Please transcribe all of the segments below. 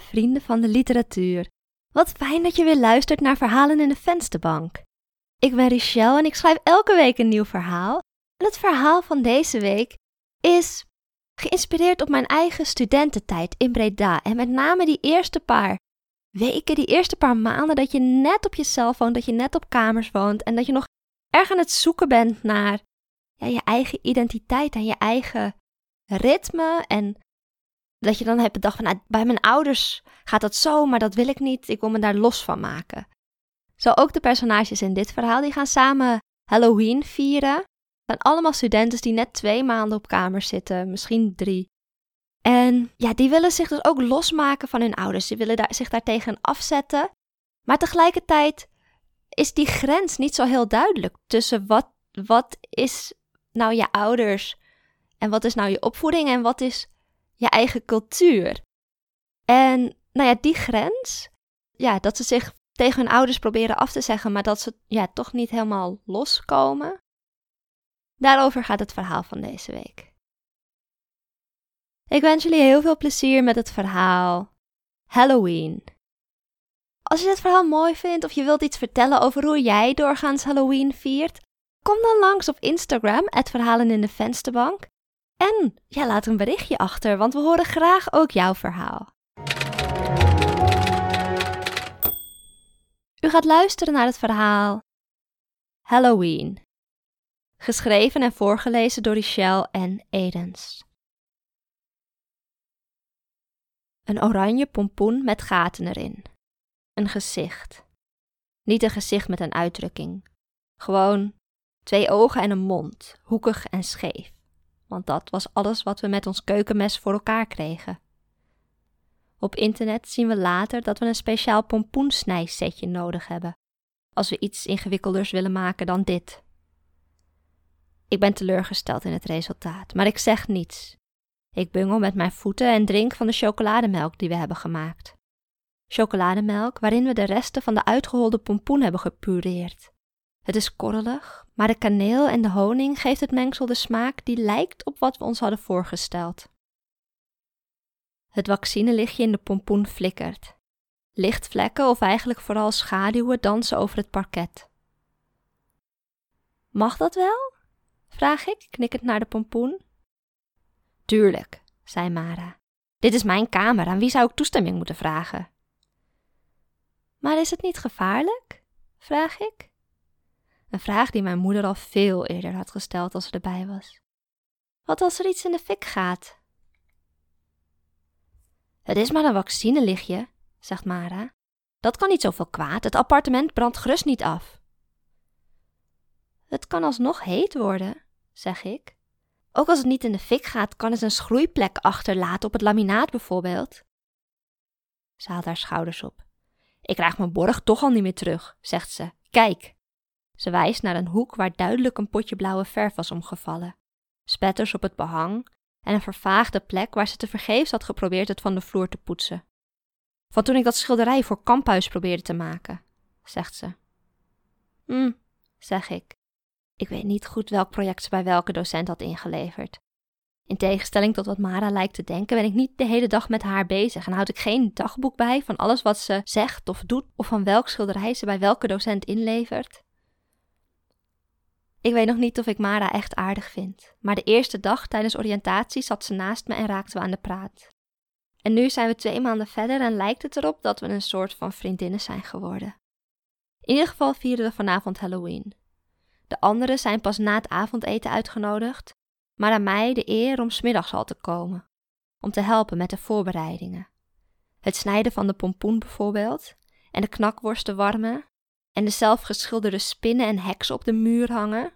vrienden van de literatuur. Wat fijn dat je weer luistert naar Verhalen in de Vensterbank. Ik ben Richelle en ik schrijf elke week een nieuw verhaal. En het verhaal van deze week is geïnspireerd op mijn eigen studententijd in Breda. En met name die eerste paar weken, die eerste paar maanden dat je net op je cel woont, dat je net op kamers woont en dat je nog erg aan het zoeken bent naar ja, je eigen identiteit en je eigen ritme. En dat je dan hebt bedacht van, nou, bij mijn ouders gaat dat zo, maar dat wil ik niet. Ik wil me daar los van maken. Zo ook de personages in dit verhaal, die gaan samen Halloween vieren. Het zijn allemaal studenten die net twee maanden op kamers zitten, misschien drie. En ja, die willen zich dus ook losmaken van hun ouders. Ze willen daar, zich daartegen afzetten. Maar tegelijkertijd is die grens niet zo heel duidelijk tussen wat, wat is nou je ouders en wat is nou je opvoeding en wat is je eigen cultuur. En nou ja, die grens, ja, dat ze zich tegen hun ouders proberen af te zeggen, maar dat ze ja, toch niet helemaal loskomen. Daarover gaat het verhaal van deze week. Ik wens jullie heel veel plezier met het verhaal Halloween. Als je het verhaal mooi vindt of je wilt iets vertellen over hoe jij doorgaans Halloween viert, kom dan langs op Instagram, het verhalen in de vensterbank. En ja, laat een berichtje achter, want we horen graag ook jouw verhaal. U gaat luisteren naar het verhaal Halloween. Geschreven en voorgelezen door Richelle en Edens. Een oranje pompoen met gaten erin. Een gezicht. Niet een gezicht met een uitdrukking. Gewoon twee ogen en een mond, hoekig en scheef. Want dat was alles wat we met ons keukenmes voor elkaar kregen. Op internet zien we later dat we een speciaal pompoensnijsetje nodig hebben, als we iets ingewikkelders willen maken dan dit. Ik ben teleurgesteld in het resultaat, maar ik zeg niets. Ik bungel met mijn voeten en drink van de chocolademelk die we hebben gemaakt. Chocolademelk waarin we de resten van de uitgeholde pompoen hebben gepureerd. Het is korrelig, maar de kaneel en de honing geeft het mengsel de smaak die lijkt op wat we ons hadden voorgesteld. Het vaccinelichtje in de pompoen flikkert. Lichtvlekken of eigenlijk vooral schaduwen dansen over het parket. Mag dat wel? vraag ik, knikkend naar de pompoen. Tuurlijk, zei Mara. Dit is mijn kamer, aan wie zou ik toestemming moeten vragen? Maar is het niet gevaarlijk? vraag ik. Een vraag die mijn moeder al veel eerder had gesteld als ze erbij was. Wat als er iets in de fik gaat? Het is maar een vaccinelichtje, zegt Mara. Dat kan niet zoveel kwaad, het appartement brandt gerust niet af. Het kan alsnog heet worden, zeg ik. Ook als het niet in de fik gaat, kan het een schroeiplek achterlaten op het laminaat bijvoorbeeld. Ze haalt haar schouders op. Ik krijg mijn borg toch al niet meer terug, zegt ze. Kijk. Ze wijst naar een hoek waar duidelijk een potje blauwe verf was omgevallen. Spetters op het behang en een vervaagde plek waar ze tevergeefs had geprobeerd het van de vloer te poetsen. Van toen ik dat schilderij voor Kamphuis probeerde te maken, zegt ze. Hm, zeg ik. Ik weet niet goed welk project ze bij welke docent had ingeleverd. In tegenstelling tot wat Mara lijkt te denken, ben ik niet de hele dag met haar bezig en houd ik geen dagboek bij van alles wat ze zegt of doet of van welk schilderij ze bij welke docent inlevert. Ik weet nog niet of ik Mara echt aardig vind, maar de eerste dag tijdens oriëntatie zat ze naast me en raakten we aan de praat. En nu zijn we twee maanden verder en lijkt het erop dat we een soort van vriendinnen zijn geworden. In ieder geval vieren we vanavond Halloween. De anderen zijn pas na het avondeten uitgenodigd, maar aan mij de eer om smiddags al te komen, om te helpen met de voorbereidingen. Het snijden van de pompoen bijvoorbeeld, en de knakworsten warmen, en de zelfgeschilderde spinnen en heksen op de muur hangen.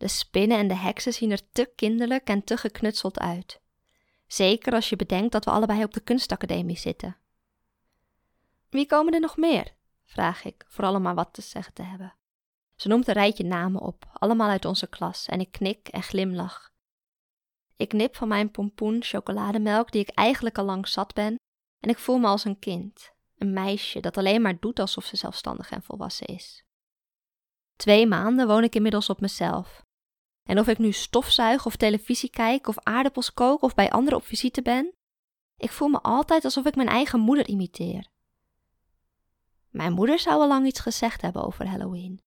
De spinnen en de heksen zien er te kinderlijk en te geknutseld uit. Zeker als je bedenkt dat we allebei op de kunstacademie zitten. Wie komen er nog meer? vraag ik, voor allemaal wat te zeggen te hebben. Ze noemt een rijtje namen op, allemaal uit onze klas, en ik knik en glimlach. Ik nip van mijn pompoen chocolademelk, die ik eigenlijk al lang zat ben, en ik voel me als een kind, een meisje dat alleen maar doet alsof ze zelfstandig en volwassen is. Twee maanden woon ik inmiddels op mezelf. En of ik nu stofzuig of televisie kijk of aardappels kook of bij anderen op visite ben, Ik voel me altijd alsof ik mijn eigen moeder imiteer. Mijn moeder zou al lang iets gezegd hebben over Halloween.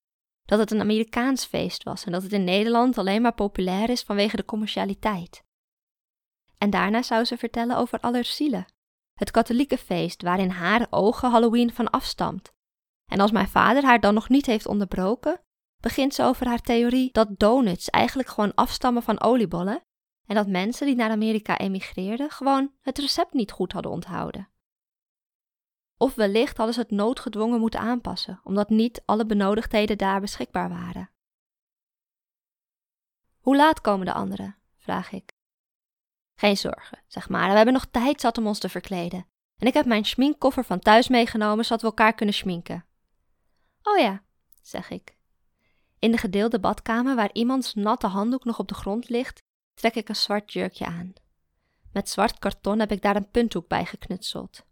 Dat het een Amerikaans feest was en dat het in Nederland alleen maar populair is vanwege de commercialiteit. En daarna zou ze vertellen over Allerzielen, het katholieke feest waar in haar ogen Halloween van afstamt. En als mijn vader haar dan nog niet heeft onderbroken, begint ze over haar theorie dat donuts eigenlijk gewoon afstammen van oliebollen en dat mensen die naar Amerika emigreerden gewoon het recept niet goed hadden onthouden. Of wellicht hadden ze het noodgedwongen moeten aanpassen, omdat niet alle benodigdheden daar beschikbaar waren. Hoe laat komen de anderen? vraag ik. Geen zorgen, zeg maar, we hebben nog tijd zat om ons te verkleden. En ik heb mijn schminkkoffer van thuis meegenomen, zodat we elkaar kunnen schminken. Oh ja, zeg ik. In de gedeelde badkamer, waar iemands natte handdoek nog op de grond ligt, trek ik een zwart jurkje aan. Met zwart karton heb ik daar een punthoek bij geknutseld.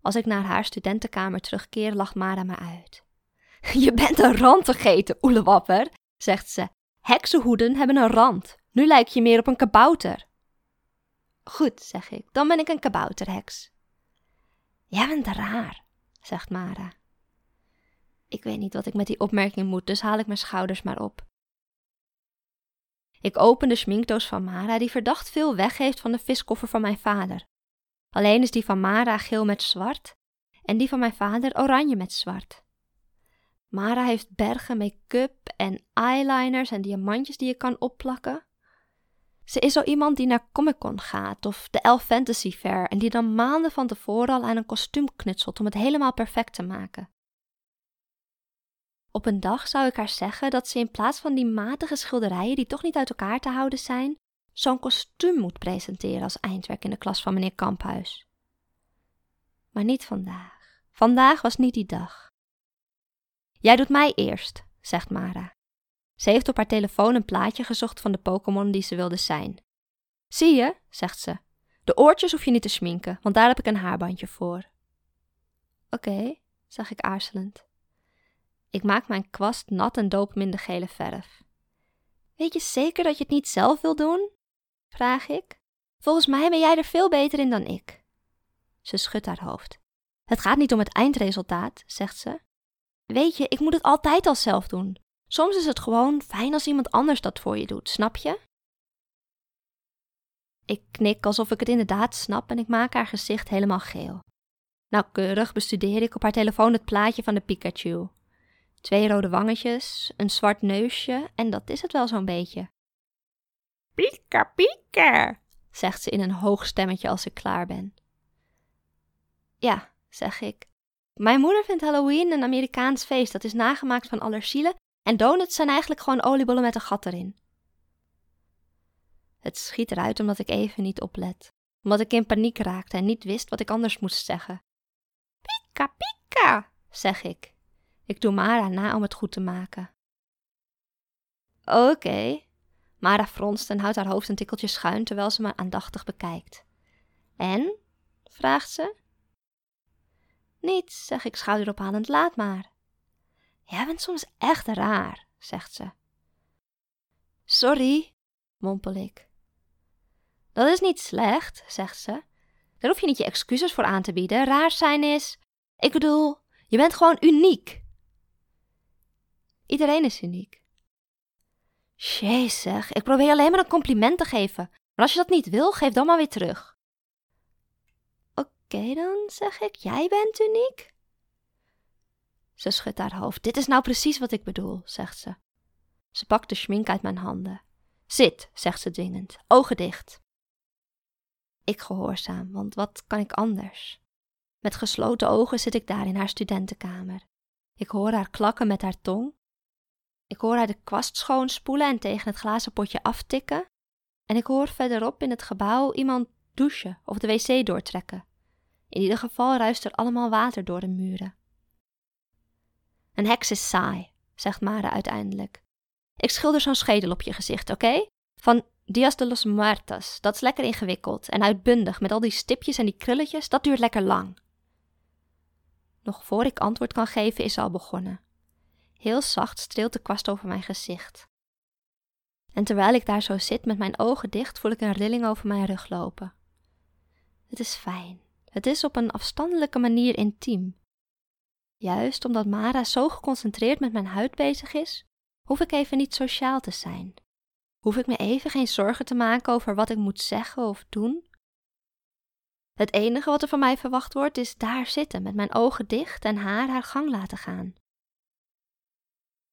Als ik naar haar studentenkamer terugkeer, lacht Mara me uit. Je bent een rand vergeten, oelewapper, zegt ze. Heksenhoeden hebben een rand. Nu lijk je meer op een kabouter. Goed, zeg ik, dan ben ik een kabouterheks. Jij bent raar, zegt Mara. Ik weet niet wat ik met die opmerking moet, dus haal ik mijn schouders maar op. Ik open de schminkdoos van Mara, die verdacht veel weggeeft van de viskoffer van mijn vader. Alleen is die van Mara geel met zwart en die van mijn vader oranje met zwart. Mara heeft bergen make-up en eyeliners en diamantjes die je kan opplakken. Ze is zo iemand die naar Comic Con gaat of de Elf Fantasy Fair en die dan maanden van tevoren al aan een kostuum knutselt om het helemaal perfect te maken. Op een dag zou ik haar zeggen dat ze in plaats van die matige schilderijen die toch niet uit elkaar te houden zijn, zo'n kostuum moet presenteren als eindwerk in de klas van meneer Kamphuis. Maar niet vandaag. Vandaag was niet die dag. Jij doet mij eerst, zegt Mara. Ze heeft op haar telefoon een plaatje gezocht van de Pokémon die ze wilde zijn. Zie je, zegt ze. De oortjes hoef je niet te schminken, want daar heb ik een haarbandje voor. Oké, zeg ik aarzelend. Ik maak mijn kwast nat en doop hem in de gele verf. Weet je zeker dat je het niet zelf wil doen? vraag ik. Volgens mij ben jij er veel beter in dan ik. Ze schudt haar hoofd. Het gaat niet om het eindresultaat, zegt ze. Weet je, ik moet het altijd al zelf doen. Soms is het gewoon fijn als iemand anders dat voor je doet, snap je? Ik knik alsof ik het inderdaad snap en ik maak haar gezicht helemaal geel. Nauwkeurig bestudeer ik op haar telefoon het plaatje van de Pikachu. Twee rode wangetjes, een zwart neusje en dat is het wel zo'n beetje. Pika, pika, zegt ze in een hoog stemmetje als ik klaar ben. Ja, zeg ik. Mijn moeder vindt Halloween een Amerikaans feest dat is nagemaakt van allerzielen en donuts zijn eigenlijk gewoon oliebollen met een gat erin. Het schiet eruit omdat ik even niet oplet, omdat ik in paniek raakte en niet wist wat ik anders moest zeggen. Pika, pika, zeg ik. Ik doe Mara na om het goed te maken. Oké. Mara fronst en houdt haar hoofd een tikkeltje schuin terwijl ze me aandachtig bekijkt. En? vraagt ze. Niets, zeg ik schouderophalend, laat maar. Jij bent soms echt raar, zegt ze. Sorry, mompel ik. Dat is niet slecht, zegt ze. Daar hoef je niet je excuses voor aan te bieden. Raar zijn is. Ik bedoel, je bent gewoon uniek. Iedereen is uniek. Jezus, ik probeer alleen maar een compliment te geven. Maar als je dat niet wil, geef dan maar weer terug. Oké dan, zeg ik, jij bent uniek. Ze schudt haar hoofd. Dit is nou precies wat ik bedoel, zegt ze. Ze pakt de schmink uit mijn handen. Zit, zegt ze dwingend, ogen dicht. Ik gehoorzaam, want wat kan ik anders? Met gesloten ogen zit ik daar in haar studentenkamer. Ik hoor haar klakken met haar tong ik hoor haar de kwast schoonspoelen en tegen het glazen potje aftikken. En ik hoor verderop in het gebouw iemand douchen of de wc doortrekken. In ieder geval ruist er allemaal water door de muren. Een heks is saai, zegt Mara uiteindelijk. Ik schilder zo'n schedel op je gezicht, oké? Van Dias de los Muertos. Dat is lekker ingewikkeld en uitbundig met al die stipjes en die krulletjes. Dat duurt lekker lang. Nog voor ik antwoord kan geven, is ze al begonnen. Heel zacht streelt de kwast over mijn gezicht. En terwijl ik daar zo zit met mijn ogen dicht, voel ik een rilling over mijn rug lopen. Het is fijn. Het is op een afstandelijke manier intiem. Juist omdat Mara zo geconcentreerd met mijn huid bezig is, hoef ik even niet sociaal te zijn. Hoef ik me even geen zorgen te maken over wat ik moet zeggen of doen. Het enige wat er van mij verwacht wordt is daar zitten met mijn ogen dicht en haar haar gang laten gaan.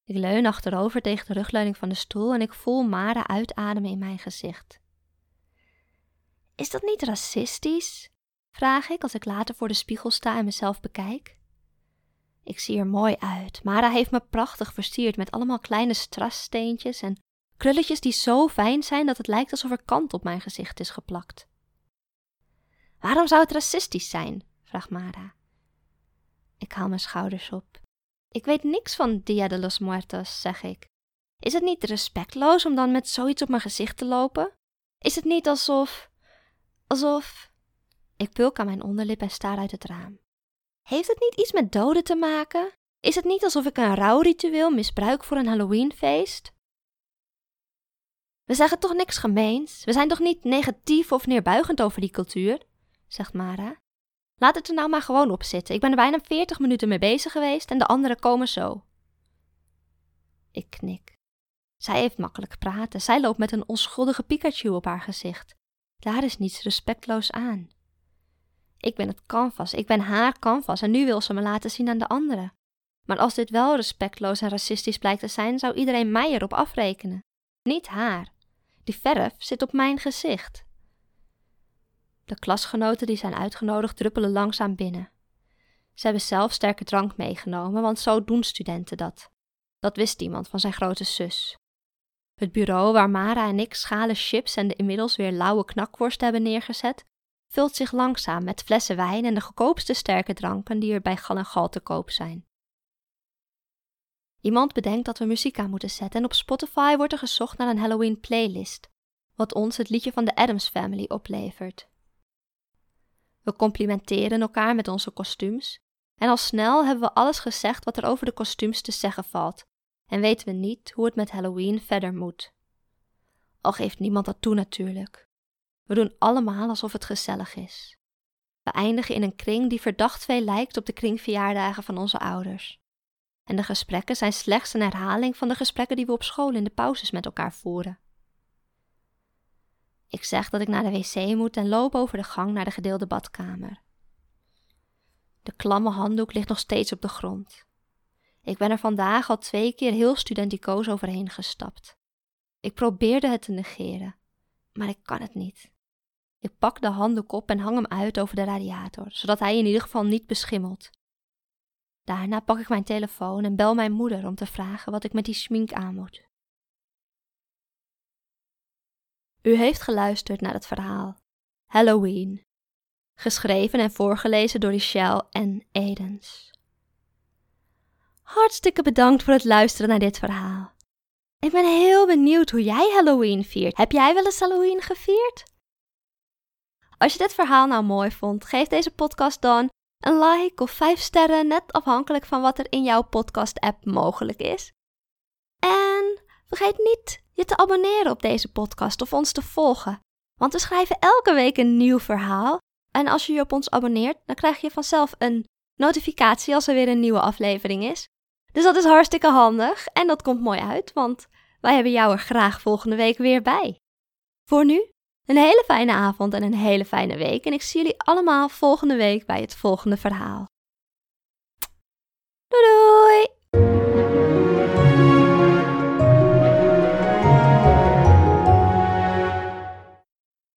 Ik leun achterover tegen de rugleuning van de stoel en ik voel Mara uitademen in mijn gezicht. Is dat niet racistisch? vraag ik als ik later voor de spiegel sta en mezelf bekijk. Ik zie er mooi uit. Mara heeft me prachtig versierd met allemaal kleine strassteentjes en krulletjes die zo fijn zijn dat het lijkt alsof er kant op mijn gezicht is geplakt. Waarom zou het racistisch zijn? vraagt Mara. Ik haal mijn schouders op. Ik weet niks van Dia de los Muertos, zeg ik. Is het niet respectloos om dan met zoiets op mijn gezicht te lopen? Is het niet alsof. alsof. Ik pulk aan mijn onderlip en staar uit het raam. Heeft het niet iets met doden te maken? Is het niet alsof ik een rouwritueel misbruik voor een Halloweenfeest? We zeggen toch niks gemeens? We zijn toch niet negatief of neerbuigend over die cultuur? zegt Mara. Laat het er nou maar gewoon op zitten. Ik ben er bijna veertig minuten mee bezig geweest en de anderen komen zo. Ik knik. Zij heeft makkelijk praten. Zij loopt met een onschuldige Pikachu op haar gezicht. Daar is niets respectloos aan. Ik ben het canvas, ik ben haar canvas en nu wil ze me laten zien aan de anderen. Maar als dit wel respectloos en racistisch blijkt te zijn, zou iedereen mij erop afrekenen. Niet haar. Die verf zit op mijn gezicht. De klasgenoten die zijn uitgenodigd druppelen langzaam binnen. Ze hebben zelf sterke drank meegenomen, want zo doen studenten dat. Dat wist iemand van zijn grote zus. Het bureau waar Mara en ik schalen chips en de inmiddels weer lauwe knakworst hebben neergezet, vult zich langzaam met flessen wijn en de goedkoopste sterke dranken die er bij Gal en Gal te koop zijn. Iemand bedenkt dat we muziek aan moeten zetten en op Spotify wordt er gezocht naar een Halloween playlist, wat ons het liedje van de Adams Family oplevert. We complimenteren elkaar met onze kostuums en al snel hebben we alles gezegd wat er over de kostuums te zeggen valt en weten we niet hoe het met Halloween verder moet. Al geeft niemand dat toe natuurlijk. We doen allemaal alsof het gezellig is. We eindigen in een kring die verdacht veel lijkt op de kringverjaardagen van onze ouders. En de gesprekken zijn slechts een herhaling van de gesprekken die we op school in de pauzes met elkaar voeren. Ik zeg dat ik naar de wc moet en loop over de gang naar de gedeelde badkamer. De klamme handdoek ligt nog steeds op de grond. Ik ben er vandaag al twee keer heel studenticoos overheen gestapt. Ik probeerde het te negeren, maar ik kan het niet. Ik pak de handdoek op en hang hem uit over de radiator, zodat hij in ieder geval niet beschimmelt. Daarna pak ik mijn telefoon en bel mijn moeder om te vragen wat ik met die schmink aan moet. U heeft geluisterd naar het verhaal Halloween, geschreven en voorgelezen door Michelle en Edens. Hartstikke bedankt voor het luisteren naar dit verhaal. Ik ben heel benieuwd hoe jij Halloween viert. Heb jij wel eens Halloween gevierd? Als je dit verhaal nou mooi vond, geef deze podcast dan een like of 5 sterren, net afhankelijk van wat er in jouw podcast-app mogelijk is. En vergeet niet je te abonneren op deze podcast of ons te volgen, want we schrijven elke week een nieuw verhaal. En als je je op ons abonneert, dan krijg je vanzelf een notificatie als er weer een nieuwe aflevering is. Dus dat is hartstikke handig en dat komt mooi uit, want wij hebben jou er graag volgende week weer bij. Voor nu, een hele fijne avond en een hele fijne week. En ik zie jullie allemaal volgende week bij het volgende verhaal. Doei doei!